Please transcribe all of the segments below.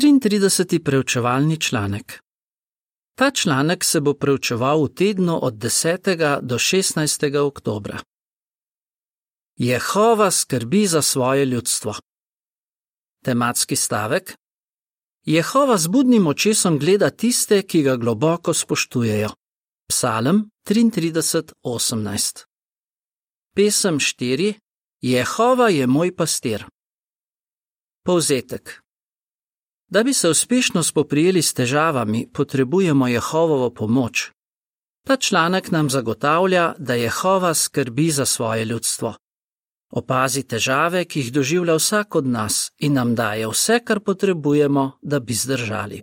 33. preučevalni članek. Ta članek se bo preučeval v tednu od 10. do 16. oktobra. Jehova skrbi za svoje ljudstvo. Tematski stavek: Jehova z budnim očesom gleda tiste, ki ga globoko spoštujejo. Psalm 33:18. Pesem 4: Jehova je moj pastir. Povzetek. Da bi se uspešno spoprijeli s težavami, potrebujemo Jehovovo pomoč. Ta članek nam zagotavlja, da Jehova skrbi za svoje ljudstvo. Opazi težave, ki jih doživlja vsak od nas in nam daje vse, kar potrebujemo, da bi zdržali.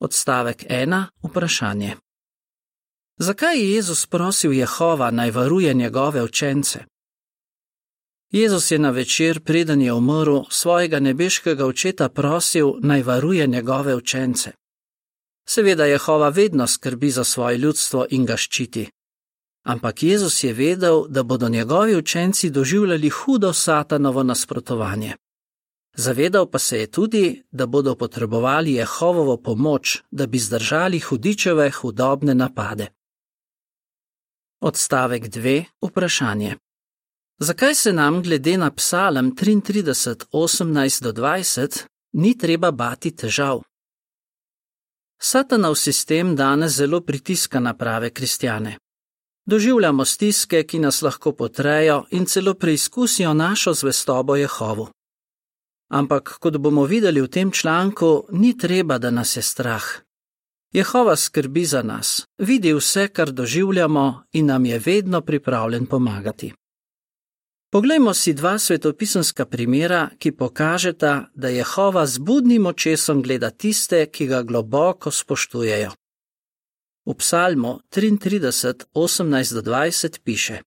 Odstavek 1. Vprašanje. Zakaj je Jezus prosil Jehova naj varuje njegove učence? Jezus je na večer, preden je umrl, svojega nebeškega očeta prosil, naj varuje njegove učence. Seveda Jehova vedno skrbi za svoje ljudstvo in ga ščiti. Ampak Jezus je vedel, da bodo njegovi učenci doživljali hudo satanovo nasprotovanje. Zavedal pa se je tudi, da bodo potrebovali Jehovovo pomoč, da bi zdržali hudičeve hudobne napade. Odstavek 2. Vprašanje. Zakaj se nam glede na psalem 33, 18 do 20 ni treba bati težav? Satanov sistem danes zelo pritiska na prave kristjane. Doživljamo stiske, ki nas lahko potrejo in celo preizkusijo našo zvestobo Jehovu. Ampak, kot bomo videli v tem članku, ni treba, da nas je strah. Jehova skrbi za nas, vidi vse, kar doživljamo in nam je vedno pripravljen pomagati. Poglejmo si dva svetopisanska primera, ki pokažeta, da Jehova z budnim očesom gleda tiste, ki ga globoko spoštujejo. V psalmu 33, 18-20 piše: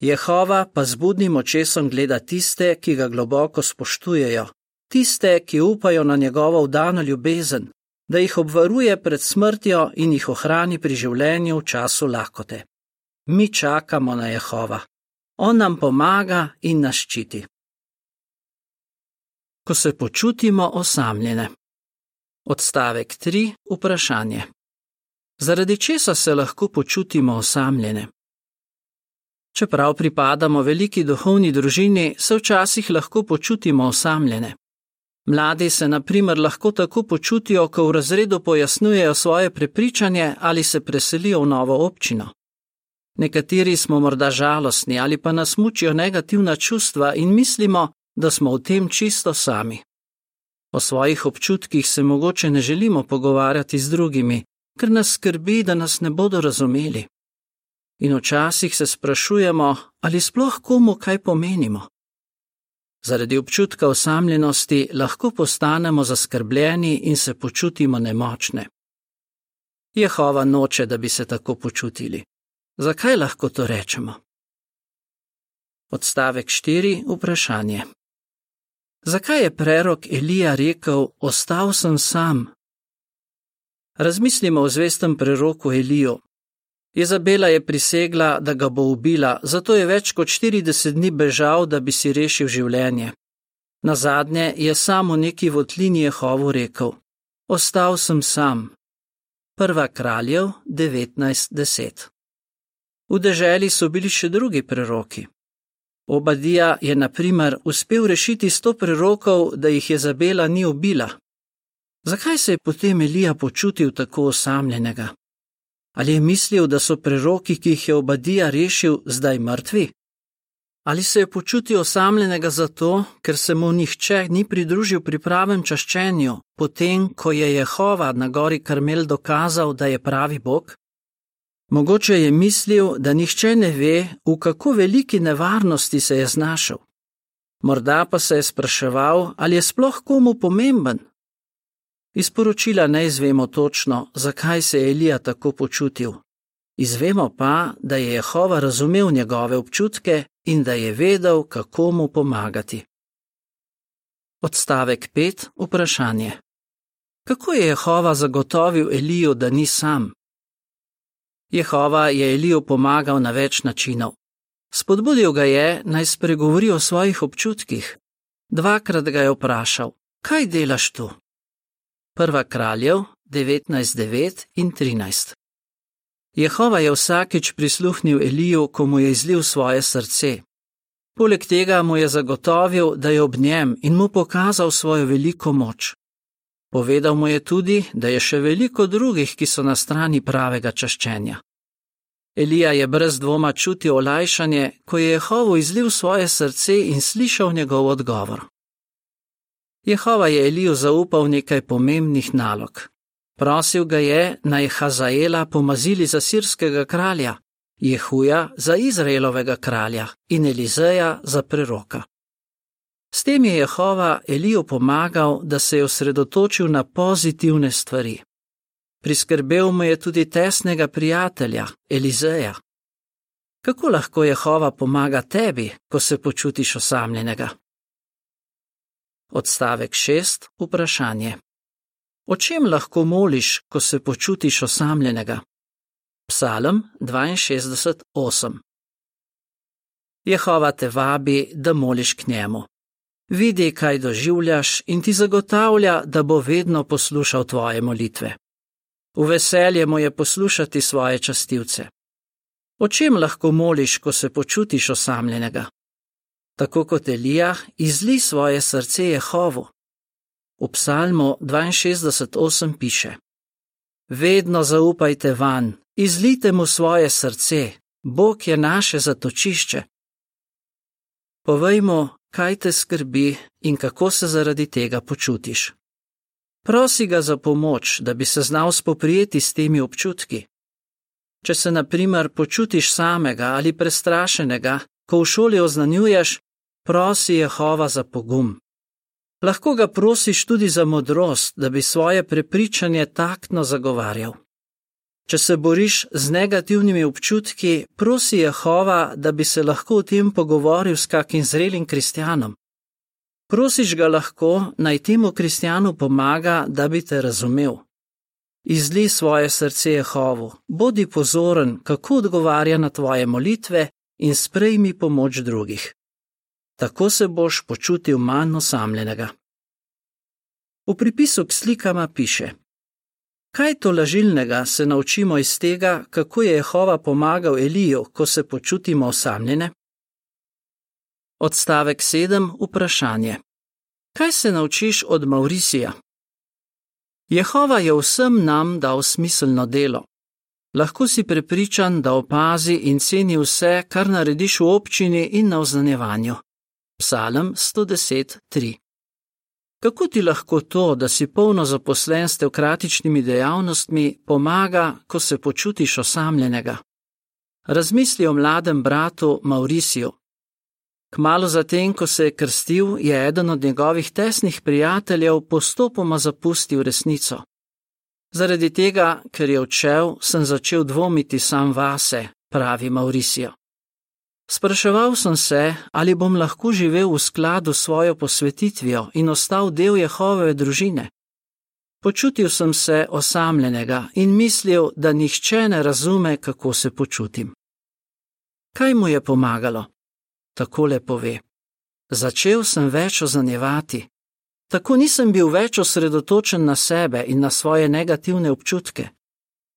Jehova pa z budnim očesom gleda tiste, ki ga globoko spoštujejo, tiste, ki upajo na njegovo vdano ljubezen, da jih obvaruje pred smrtjo in jih ohrani pri življenju v času lakote. Mi čakamo na Jehova. On nam pomaga in nas ščiti. Ko se počutimo osamljene. Odstavek 3. Vprašanje. Zaradi česa se lahko počutimo osamljene? Čeprav pripadamo veliki duhovni družini, se včasih lahko počutimo osamljene. Mladi se na primer lahko tako počutijo, ko v razredu pojasnjujejo svoje prepričanje ali se preselijo v novo občino. Nekateri smo morda žalostni ali pa nas mučijo negativna čustva in mislimo, da smo v tem čisto sami. O svojih občutkih se mogoče ne želimo pogovarjati z drugimi, ker nas skrbi, da nas ne bodo razumeli. In včasih se sprašujemo, ali sploh komu kaj pomenimo. Zaradi občutka osamljenosti lahko postanemo zaskrbljeni in se počutimo nemočne. Jehova noče, da bi se tako počutili. Zakaj lahko to rečemo? Odstavek 4. Vprašanje. Zakaj je prerok Elija rekel: Ostal sem sam? Razmislimo o zvestem preroku Eliju. Izabela je prisegla, da ga bo ubila, zato je več kot 40 dni bežal, da bi si rešil življenje. Na zadnje je samo neki votlini Jehovu rekel: Ostal sem sam. Prva kraljev 19:10 V deželi so bili še drugi preroki. Obadija je, na primer, uspel rešiti sto prerokov, da jih je Zabela ni ubila. Zakaj se je potem Elija počutil tako osamljenega? Ali je mislil, da so preroki, ki jih je Obadija rešil, zdaj mrtvi? Ali se je počutil osamljenega zato, ker se mu nihče ni pridružil pri pravem čaščenju, potem ko je Jehova na gori Karmel dokazal, da je pravi Bog? Mogoče je mislil, da nihče ne ve, v kako veliki nevarnosti se je znašel. Morda pa se je spraševal, ali je sploh komu pomemben. Iz poročila ne izvemo točno, zakaj se je Elija tako počutil. Izvemo pa, da je Jehova razumel njegove občutke in da je vedel, kako mu pomagati. Odstavek 5. Vprašanje. Kako je Jehova zagotovil Eliju, da ni sam? Jehova je Eliju pomagal na več načinov. Spodbudil ga je, naj spregovori o svojih občutkih. Dvakrat ga je vprašal: kaj delaš tu? Prva kraljev 19.9 in 13. Jehova je vsakeč prisluhnil Eliju, ko mu je izlil svoje srce. Poleg tega mu je zagotovil, da je ob njem in mu pokazal svojo veliko moč. Povedal mu je tudi, da je še veliko drugih, ki so na strani pravega čaščenja. Elija je brez dvoma čutil olajšanje, ko je Jehovo izlil svoje srce in slišal njegov odgovor. Jehova je Eliju zaupal nekaj pomembnih nalog. Prosil ga je, naj Hazaela pomazili za sirskega kralja, Jehuja za Izraelovega kralja in Elizeja za preroka. S tem je Jehova Eliju pomagal, da se je osredotočil na pozitivne stvari. Priskrbel mu je tudi tesnega prijatelja, Elizeja. Kako lahko Jehova pomaga tebi, ko se počutiš osamljenega? Odstavek 6. Vprašanje. O čem lahko moliš, ko se počutiš osamljenega? Psalm 62.8. Jehova te vabi, da moliš k njemu. Vidi, kaj doživljaš in ti zagotavlja, da bo vedno poslušal tvoje molitve. V veselje mu je poslušati svoje častivce. O čem lahko moliš, ko se počutiš osamljenega? Tako kot Elija, izli svoje srce Jehovu. V psalmu 62.8 piše: Vedno zaupajte van, izlite mu svoje srce, Bog je naše zatočišče. Povejmo, kaj te skrbi in kako se zaradi tega počutiš. Prosi ga za pomoč, da bi se znal spoprijeti s temi občutki. Če se, na primer, počutiš samega ali prestrašenega, ko v šoli oznanjuješ, prosi Jehova za pogum. Lahko ga prosiš tudi za modrost, da bi svoje prepričanje taktno zagovarjal. Če se boriš z negativnimi občutki, prosi Jehova, da bi se lahko o tem pogovoril s kakim zrelim kristjanom. Prosiš ga lahko, naj temu kristjanu pomaga, da bi te razumel. Izli svoje srce Jehovu, bodi pozoren, kako odgovarja na tvoje molitve in sprejmi pomoč drugih. Tako se boš počutil manj osamljenega. V pripisu k slikama piše: Kaj to lažilnega se naučimo iz tega, kako je Jehova pomagal Eliju, ko se počutimo osamljene? Odstavek 7. Vprašanje. Kaj se naučiš od Mauricija? Jehova je vsem nam dal smiselno delo. Lahko si prepričan, da opazi in ceni vse, kar narediš v občini in na oznanjevanju. Psalm 110.3. Kako ti lahko to, da si polno zaposlen s teokratičnimi dejavnostmi, pomaga, ko se počutiš osamljenega? Razmisli o mladem bratu Mauriciju. Kmalo zatem, ko se je krstil, je eden od njegovih tesnih prijateljev postopoma zapustil resnico. Zaradi tega, ker je odšel, sem začel dvomiti sam vase, pravi Mauricijo. Spraševal sem se, ali bom lahko živel v skladu s svojo posvetitvijo in ostal del Jehove družine. Počutil sem se osamljenega in mislil, da nihče ne razume, kako se počutim. Kaj mu je pomagalo? Takole pove: Začel sem več ozanjevati. Tako nisem bil več osredotočen na sebe in na svoje negativne občutke.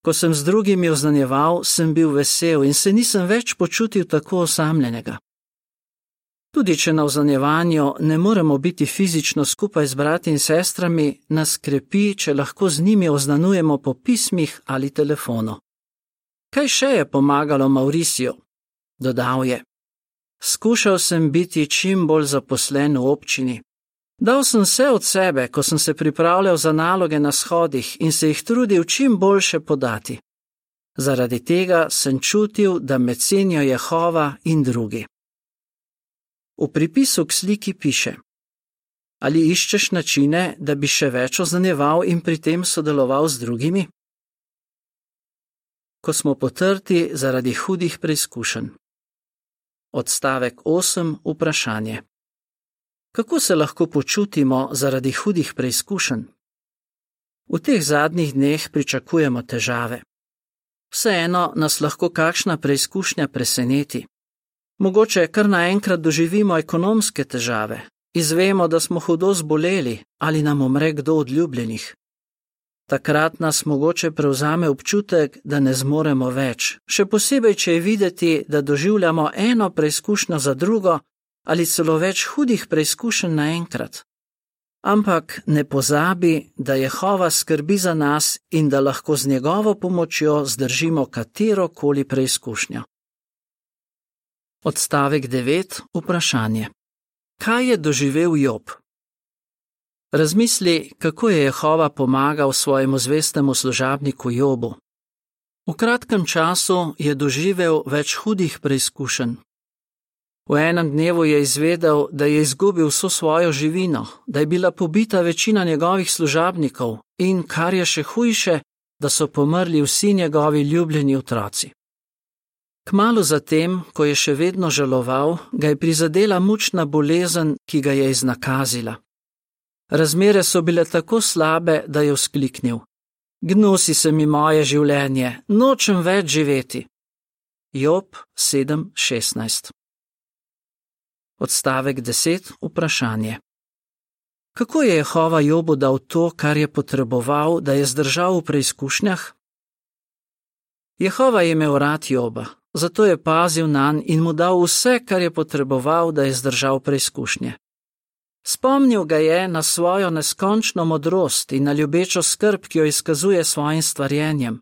Ko sem z drugimi oznanjeval, sem bil vesel in se nisem več počutil tako osamljenega. Tudi če na oznanjevanju ne moremo biti fizično skupaj z brati in sestrami, nas krepi, če lahko z njimi oznanujemo po pismih ali telefonu. Kaj še je pomagalo Mauriciju? Dodal je: Skušal sem biti čim bolj zaposlen v občini, Dal sem vse od sebe, ko sem se pripravljal za naloge na shodih in se jih trudil čim boljše podati. Zaradi tega sem čutil, da me cenijo Jehova in drugi. V pripisu k sliki piše: Ali iščeš načine, da bi še več oznaneval in pri tem sodeloval z drugimi? Ko smo potrti zaradi hudih preizkušenj. Odstavek 8. Vprašanje. Kako se lahko počutimo zaradi hudih preizkušenj? V teh zadnjih dneh pričakujemo težave. Vseeno nas lahko kakšna preizkušnja preseneti. Mogoče kar naenkrat doživimo ekonomske težave izvemo, da smo hudo zboleli ali nam umre kdo od ljubljenih. Takrat nas mogoče prevzame občutek, da ne zmoremo več, še posebej, če je videti, da doživljamo eno preizkušnjo za drugo ali celo več hudih preizkušenj naenkrat. Ampak ne pozabi, da Jehova skrbi za nas in da lahko z njegovo pomočjo zdržimo katero koli preizkušnjo. Odstavek 9. Vprašanje. Kaj je doživel Job? Razmisli, kako je Jehova pomagal svojemu zvestemu služabniku Jobu. V kratkem času je doživel več hudih preizkušenj. V enem dnevu je izvedel, da je izgubil vso svojo živino, da je bila pobita večina njegovih služabnikov in, kar je še hujše, da so pomrli vsi njegovi ljubljeni otroci. Kmalo zatem, ko je še vedno žaloval, ga je prizadela mučna bolezen, ki ga je iznakazila. Razmere so bile tako slabe, da je vzkliknil: Gnusi se mi moje življenje, nočem več živeti. Job 7:16 Odstavek 10. Vprašanje. Kako je Jehova Jobu dal to, kar je potreboval, da je zdržal v preizkušnjah? Jehova je imel rad Joba, zato je pazil na njega in mu dal vse, kar je potreboval, da je zdržal preizkušnje. Spomnil ga je na svojo neskončno modrost in na ljubečo skrb, ki jo izkazuje svojim stvarjenjem.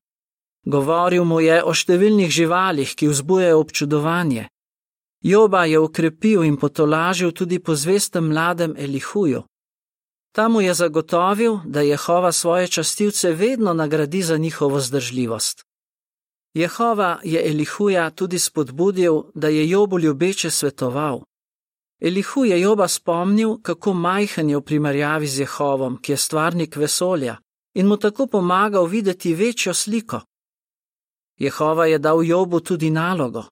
Govoril mu je o številnih živalih, ki vzbujajo občudovanje, Joba je ukrepil in potolažil tudi po zvestem mladem Elihuju. Ta mu je zagotovil, da Jehova svoje častilce vedno nagradi za njihovo zdržljivost. Jehova je Elihuja tudi spodbudil, da je Jobu ljubeče svetoval. Elihu je Joba spomnil, kako majhen je v primerjavi z Jehovom, ki je stvarnik vesolja, in mu tako pomagal videti večjo sliko. Jehova je dal Jobu tudi nalogo,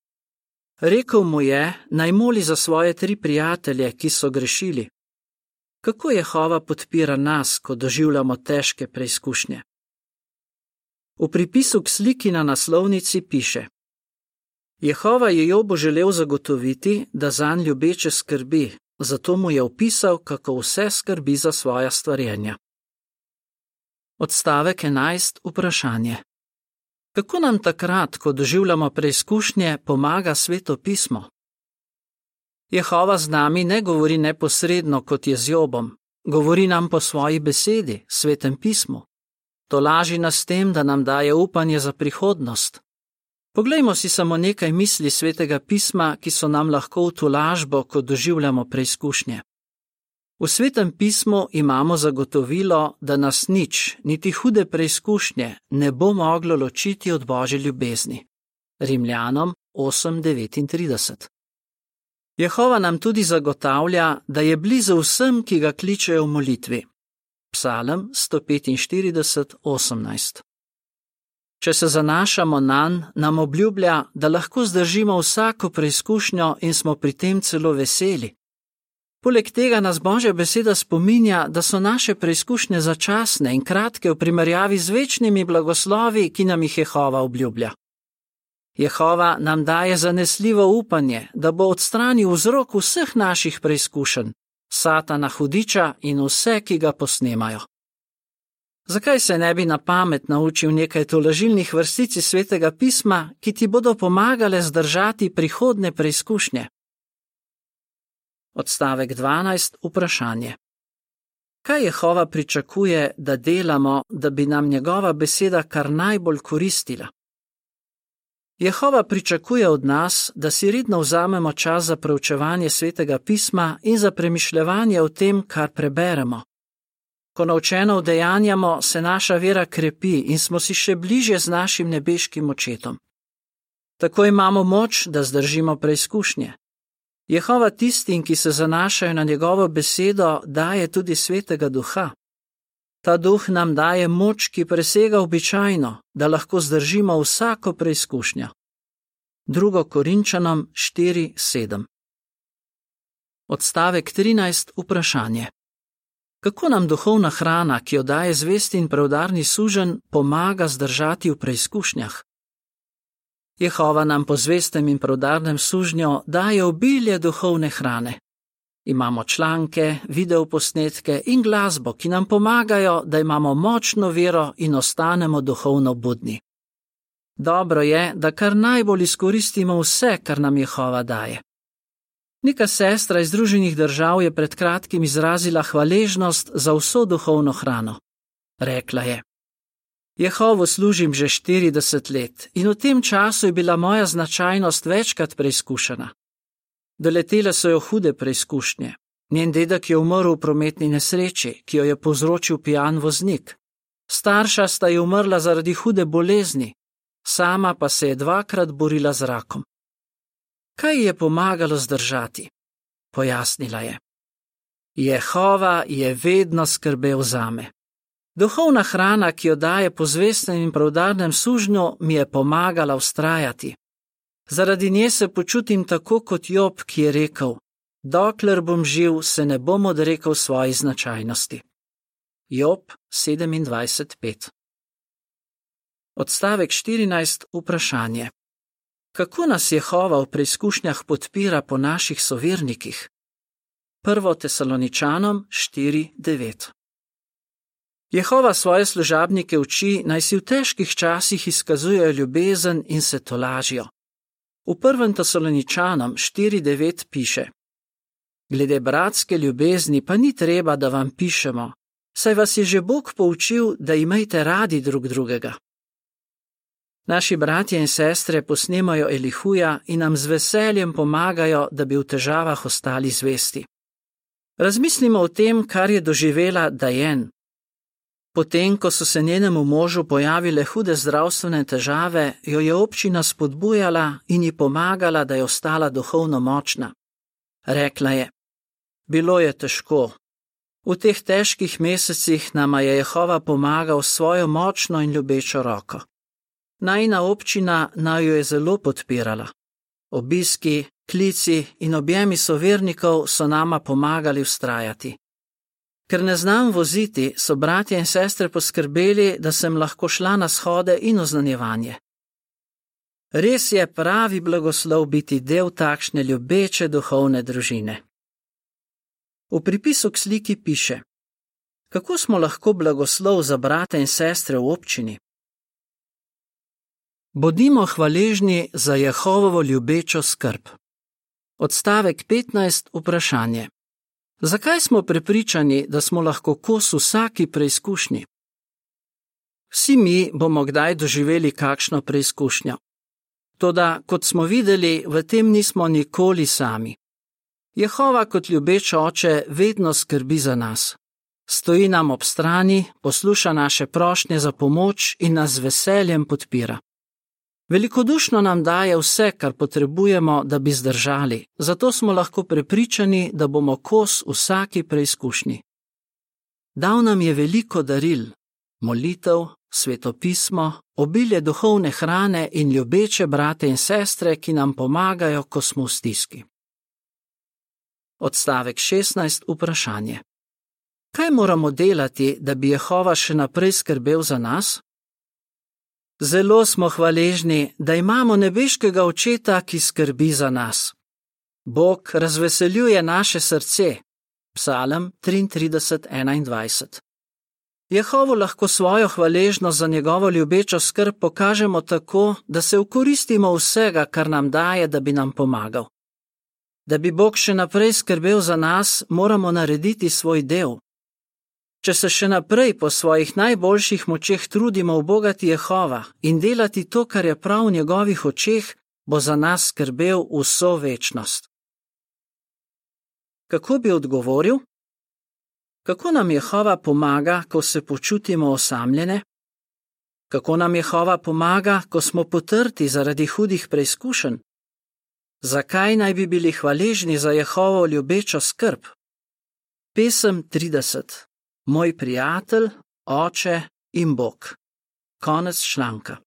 Rekl mu je, naj moli za svoje tri prijatelje, ki so grešili. Kako Jehova podpira nas, ko doživljamo težke preizkušnje? V pripisu k sliki na naslovnici piše: Jehova je Jobu želel zagotoviti, da za nj ljubeče skrbi, zato mu je opisal, kako vse skrbi za svoja stvarjenja. Odstavek 11. Vprašanje. Kako nam takrat, ko doživljamo preizkušnje, pomaga sveto pismo? Jehova z nami ne govori neposredno kot je z Jobom, govori nam po svoji besedi, svetem pismu. To laži nas tem, da nam daje upanje za prihodnost. Poglejmo si samo nekaj misli svetega pisma, ki so nam lahko v tolažbo, ko doživljamo preizkušnje. V svetem pismu imamo zagotovilo, da nas nič, niti hude preizkušnje, ne bo moglo ločiti od božje ljubezni. Rimljanom 8:39. Jehova nam tudi zagotavlja, da je blizu vsem, ki ga kličejo v molitvi. Psalm 145:18. Če se zanašamo na njega, nam obljublja, da lahko zdržimo vsako preizkušnjo in smo pri tem celo veseli. Poleg tega nas Božja beseda spominja, da so naše preizkušnje začasne in kratke v primerjavi z večnimi blagoslovi, ki nam jih Jehova obljublja. Jehova nam daje zanesljivo upanje, da bo odstranil vzrok vseh naših preizkušenj, satana hudiča in vse, ki ga posnemajo. Zakaj se ne bi na pamet naučil nekaj tolažilnih vrstic iz svetega pisma, ki ti bodo pomagale zdržati prihodne preizkušnje? Odstavek 12. Vprašanje. Kaj Jehova pričakuje, da delamo, da bi nam njegova beseda kar najbolj koristila? Jehova pričakuje od nas, da si redno vzamemo čas za preučevanje svetega pisma in za premišljevanje o tem, kar preberemo. Ko naučeno vdejanjamo, se naša vera krepi in smo si še bliže z našim nebeškim očetom. Tako imamo moč, da zdržimo preizkušnje. Jehova tistim, ki se zanašajo na njegovo besedo, daje tudi svetega duha. Ta duh nam daje moč, ki presega običajno, da lahko zdržimo vsako preizkušnjo. 2. Korinčanom 4:7 Odstavek 13. Vprašanje. Kako nam duhovna hrana, ki jo daje zvesti in preudarni sužen, pomaga zdržati v preizkušnjah? Jehova nam po zvestem in prodarnem sužnju daje obilje duhovne hrane. Imamo članke, videoposnetke in glasbo, ki nam pomagajo, da imamo močno vero in ostanemo duhovno budni. Dobro je, da kar najbolj izkoristimo vse, kar nam Jehova daje. Neka sestra iz Združenih držav je pred kratkim izrazila hvaležnost za vso duhovno hrano. Rekla je: Jehovo služim že 40 let in v tem času je bila moja značajnost večkrat preizkušena. Doletele so jo hude preizkušnje. Njen dedek je umrl v prometni nesreči, ki jo je povzročil pijan voznik. Starša sta je umrla zaradi hude bolezni, sama pa se je dvakrat borila z rakom. Kaj ji je pomagalo zdržati? Pojasnila je. Jehova je vedno skrbel zame. Duhovna hrana, ki jo daje po zvestnem in pravdarnem sužnju, mi je pomagala ustrajati. Zaradi nje se počutim tako kot Job, ki je rekel: Dokler bom živ, se ne bom odrekel svoji značajnosti. Job 27:5 Odstavek 14. Vprašanje: Kako nas Jehova v preizkušnjah podpira po naših sovernikih? 1. Tesaloničanom 4:9 Jehova svoje služabnike uči, naj si v težkih časih izkazujejo ljubezen in se tolažijo. V 1. Tesaloničanom 4:9 piše: Glede bratske ljubezni pa ni treba, da vam pišemo, saj vas je že Bog poučil, da imejte radi drug drugega. Naši bratje in sestre posnemajo Elihuja in nam z veseljem pomagajo, da bi v težavah ostali zvesti. Razmislimo o tem, kar je doživela Dajen. Potem, ko so se njenemu možu pojavile hude zdravstvene težave, jo je občina spodbujala in ji pomagala, da je ostala duhovno močna. Rekla je: Bilo je težko. V teh težkih mesecih nama je Jehova pomagal s svojo močno in ljubečo roko. Najna občina naj jo je zelo podpirala. Obiski, klici in objemi sovernikov so nama pomagali ustrajati. Ker ne znam voziti, so bratje in sestre poskrbeli, da sem lahko šla na shode in oznanjevanje. Res je pravi blagoslov biti del takšne ljubeče duhovne družine. V pripisu k sliki piše: Kako smo lahko blagoslov za brate in sestre v občini? Bodimo hvaležni za Jehovovo ljubečo skrb. Odstavek 15. Vprašanje. Zakaj smo prepričani, da smo lahko kos vsaki preizkušnji? Vsi mi bomo kdaj doživeli kakšno preizkušnjo. Toda, kot smo videli, v tem nismo nikoli sami. Jehova kot ljubeč oče vedno skrbi za nas. Stoji nam ob strani, posluša naše prošnje za pomoč in nas z veseljem podpira. Velikodušno nam daje vse, kar potrebujemo, da bi zdržali, zato smo lahko prepričani, da bomo kos vsaki preizkušnji. Dal nam je veliko daril: molitev, svetopismo, obilje duhovne hrane in ljubeče brate in sestre, ki nam pomagajo, ko smo v stiski. Odstavek 16. Vprašanje. Kaj moramo delati, da bi Jehova še naprej skrbel za nas? Zelo smo hvaležni, da imamo nebeškega očeta, ki skrbi za nas. Bog razveseljuje naše srce. Psalm 33:21. Jehovo lahko svojo hvaležnost za njegovo ljubečo skrb pokažemo tako, da se ukoristimo vsega, kar nam daje, da bi nam pomagal. Da bi Bog še naprej skrbel za nas, moramo narediti svoj del. Če se še naprej po svojih najboljših močeh trudimo v bogati Jehova in delati to, kar je prav v njegovih očeh, bo za nas skrbel vso večnost. Kako bi odgovoril? Kako nam Jehova pomaga, ko se počutimo osamljene? Kako nam Jehova pomaga, ko smo potrti zaradi hudih preizkušenj? Zakaj naj bi bili hvaležni za Jehovo ljubečo skrb? Pesem 30 moj prijatelj, oče in Bog. Konec članka.